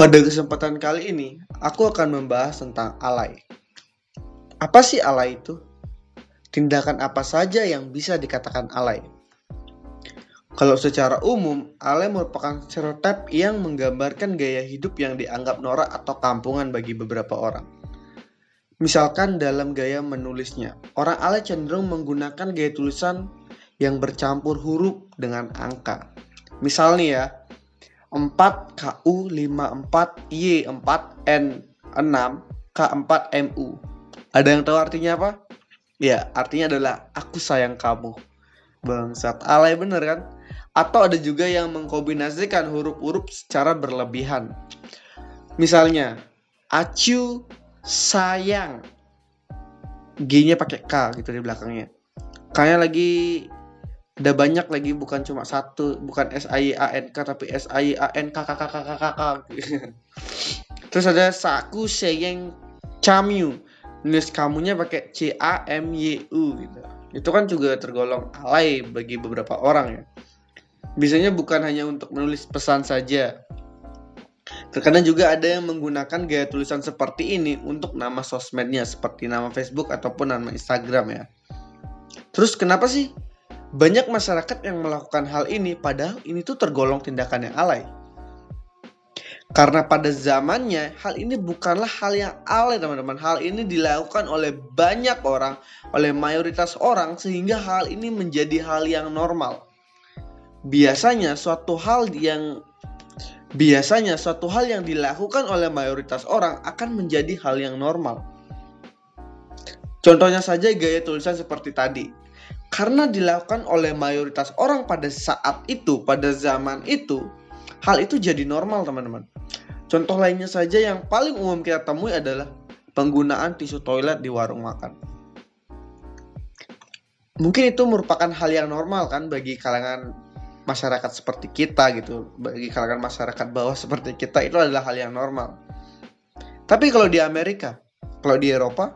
Pada kesempatan kali ini, aku akan membahas tentang alay. Apa sih alay itu? Tindakan apa saja yang bisa dikatakan alay? Kalau secara umum, alay merupakan stereotip yang menggambarkan gaya hidup yang dianggap norak atau kampungan bagi beberapa orang. Misalkan dalam gaya menulisnya, orang alay cenderung menggunakan gaya tulisan yang bercampur huruf dengan angka. Misalnya ya, 4KU54Y4N6K4MU. Ada yang tahu artinya apa? Ya, artinya adalah aku sayang kamu. Bangsat, alay bener kan? Atau ada juga yang mengkombinasikan huruf-huruf secara berlebihan. Misalnya, acu sayang. G-nya pakai K gitu di belakangnya. Kayaknya lagi ada banyak lagi bukan cuma satu bukan S I A N K tapi S I A N K K K K K K K. Terus ada saku sayang camyu nulis kamunya pakai C A M Y U gitu. Itu kan juga tergolong alay bagi beberapa orang ya. Biasanya bukan hanya untuk menulis pesan saja. Terkadang juga ada yang menggunakan gaya tulisan seperti ini untuk nama sosmednya seperti nama Facebook ataupun nama Instagram ya. Terus kenapa sih banyak masyarakat yang melakukan hal ini padahal ini tuh tergolong tindakan yang alay. Karena pada zamannya hal ini bukanlah hal yang alay teman-teman. Hal ini dilakukan oleh banyak orang, oleh mayoritas orang sehingga hal ini menjadi hal yang normal. Biasanya suatu hal yang biasanya suatu hal yang dilakukan oleh mayoritas orang akan menjadi hal yang normal. Contohnya saja gaya tulisan seperti tadi karena dilakukan oleh mayoritas orang pada saat itu, pada zaman itu, hal itu jadi normal, teman-teman. Contoh lainnya saja yang paling umum kita temui adalah penggunaan tisu toilet di warung makan. Mungkin itu merupakan hal yang normal kan bagi kalangan masyarakat seperti kita gitu, bagi kalangan masyarakat bawah seperti kita itu adalah hal yang normal. Tapi kalau di Amerika, kalau di Eropa,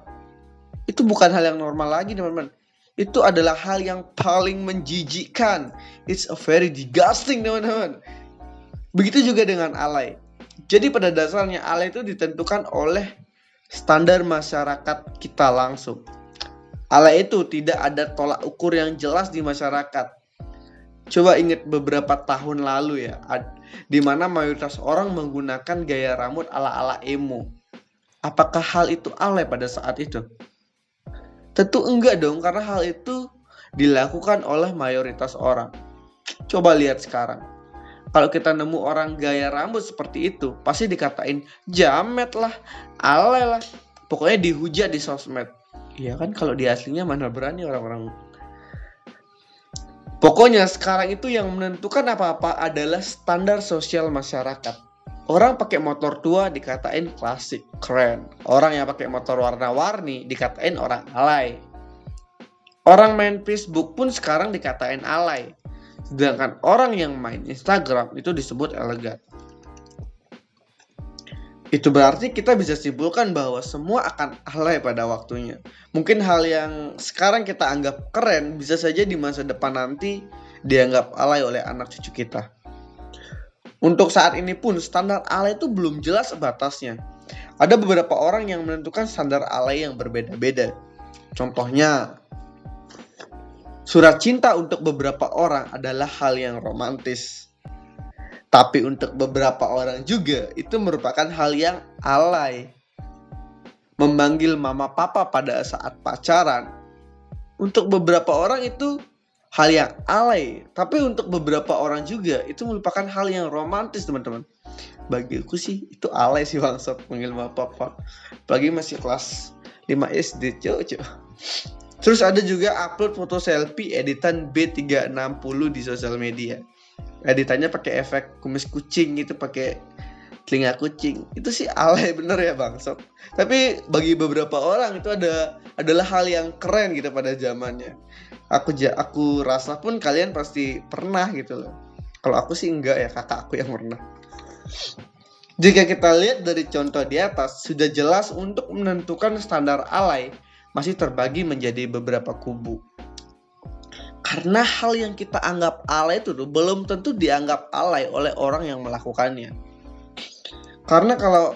itu bukan hal yang normal lagi, teman-teman itu adalah hal yang paling menjijikkan. It's a very disgusting, teman-teman. Begitu juga dengan alay. Jadi pada dasarnya alay itu ditentukan oleh standar masyarakat kita langsung. Alay itu tidak ada tolak ukur yang jelas di masyarakat. Coba ingat beberapa tahun lalu ya, di mana mayoritas orang menggunakan gaya rambut ala-ala emo. Apakah hal itu alay pada saat itu? Tentu enggak dong, karena hal itu dilakukan oleh mayoritas orang. Coba lihat sekarang. Kalau kita nemu orang gaya rambut seperti itu, pasti dikatain jamet lah, alay lah. Pokoknya dihujat di sosmed. Iya kan kalau di aslinya mana berani orang-orang Pokoknya sekarang itu yang menentukan apa-apa adalah standar sosial masyarakat. Orang pakai motor tua dikatain klasik, keren. Orang yang pakai motor warna-warni dikatain orang alay. Orang main Facebook pun sekarang dikatain alay. Sedangkan orang yang main Instagram itu disebut elegan. Itu berarti kita bisa simpulkan bahwa semua akan alay pada waktunya. Mungkin hal yang sekarang kita anggap keren bisa saja di masa depan nanti dianggap alay oleh anak cucu kita. Untuk saat ini pun standar alay itu belum jelas batasnya. Ada beberapa orang yang menentukan standar alay yang berbeda-beda. Contohnya, surat cinta untuk beberapa orang adalah hal yang romantis. Tapi untuk beberapa orang juga itu merupakan hal yang alay. Memanggil mama papa pada saat pacaran untuk beberapa orang itu hal yang alay. Tapi untuk beberapa orang juga itu merupakan hal yang romantis teman-teman. Bagi aku sih itu alay sih bangsat panggil papa apalagi masih kelas 5 SD cok terus ada juga upload foto selfie editan B360 di sosial media. Editannya pakai efek kumis kucing gitu pakai telinga kucing. Itu sih alay bener ya bangsat tapi bagi beberapa orang itu ada adalah hal yang keren gitu pada zamannya aku aku rasa pun kalian pasti pernah gitu loh. Kalau aku sih enggak ya kakak aku yang pernah. Jika kita lihat dari contoh di atas sudah jelas untuk menentukan standar alay masih terbagi menjadi beberapa kubu. Karena hal yang kita anggap alay itu tuh belum tentu dianggap alay oleh orang yang melakukannya. Karena kalau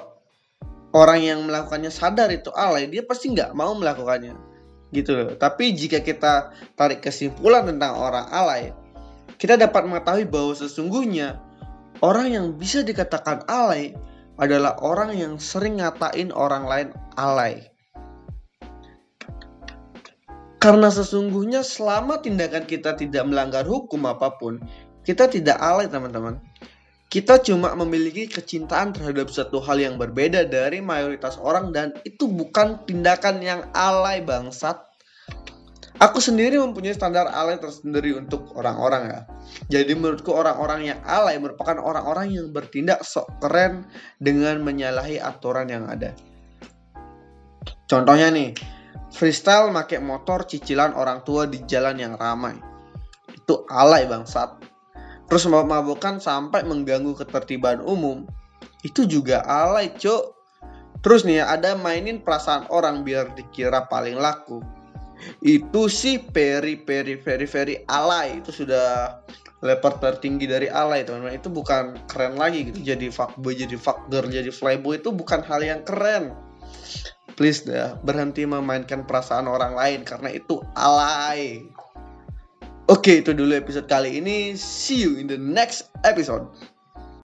orang yang melakukannya sadar itu alay, dia pasti nggak mau melakukannya. Gitu loh. Tapi jika kita tarik kesimpulan tentang orang alay, kita dapat mengetahui bahwa sesungguhnya orang yang bisa dikatakan alay adalah orang yang sering ngatain orang lain alay. Karena sesungguhnya selama tindakan kita tidak melanggar hukum apa pun, kita tidak alay teman-teman. Kita cuma memiliki kecintaan terhadap satu hal yang berbeda dari mayoritas orang dan itu bukan tindakan yang alay bangsat. Aku sendiri mempunyai standar alay tersendiri untuk orang-orang ya. Jadi menurutku orang-orang yang alay merupakan orang-orang yang bertindak sok keren dengan menyalahi aturan yang ada. Contohnya nih, freestyle make motor cicilan orang tua di jalan yang ramai. Itu alay bangsat. Terus mabuk-mabukan sampai mengganggu ketertiban umum. Itu juga alay, Cok. Terus nih ada mainin perasaan orang biar dikira paling laku. Itu sih peri peri very very alay. Itu sudah level tertinggi dari alay teman-teman itu bukan keren lagi gitu jadi fuckboy jadi fuck girl jadi flyboy itu bukan hal yang keren please dah berhenti memainkan perasaan orang lain karena itu alay. Oke, itu dulu episode kali ini. See you in the next episode.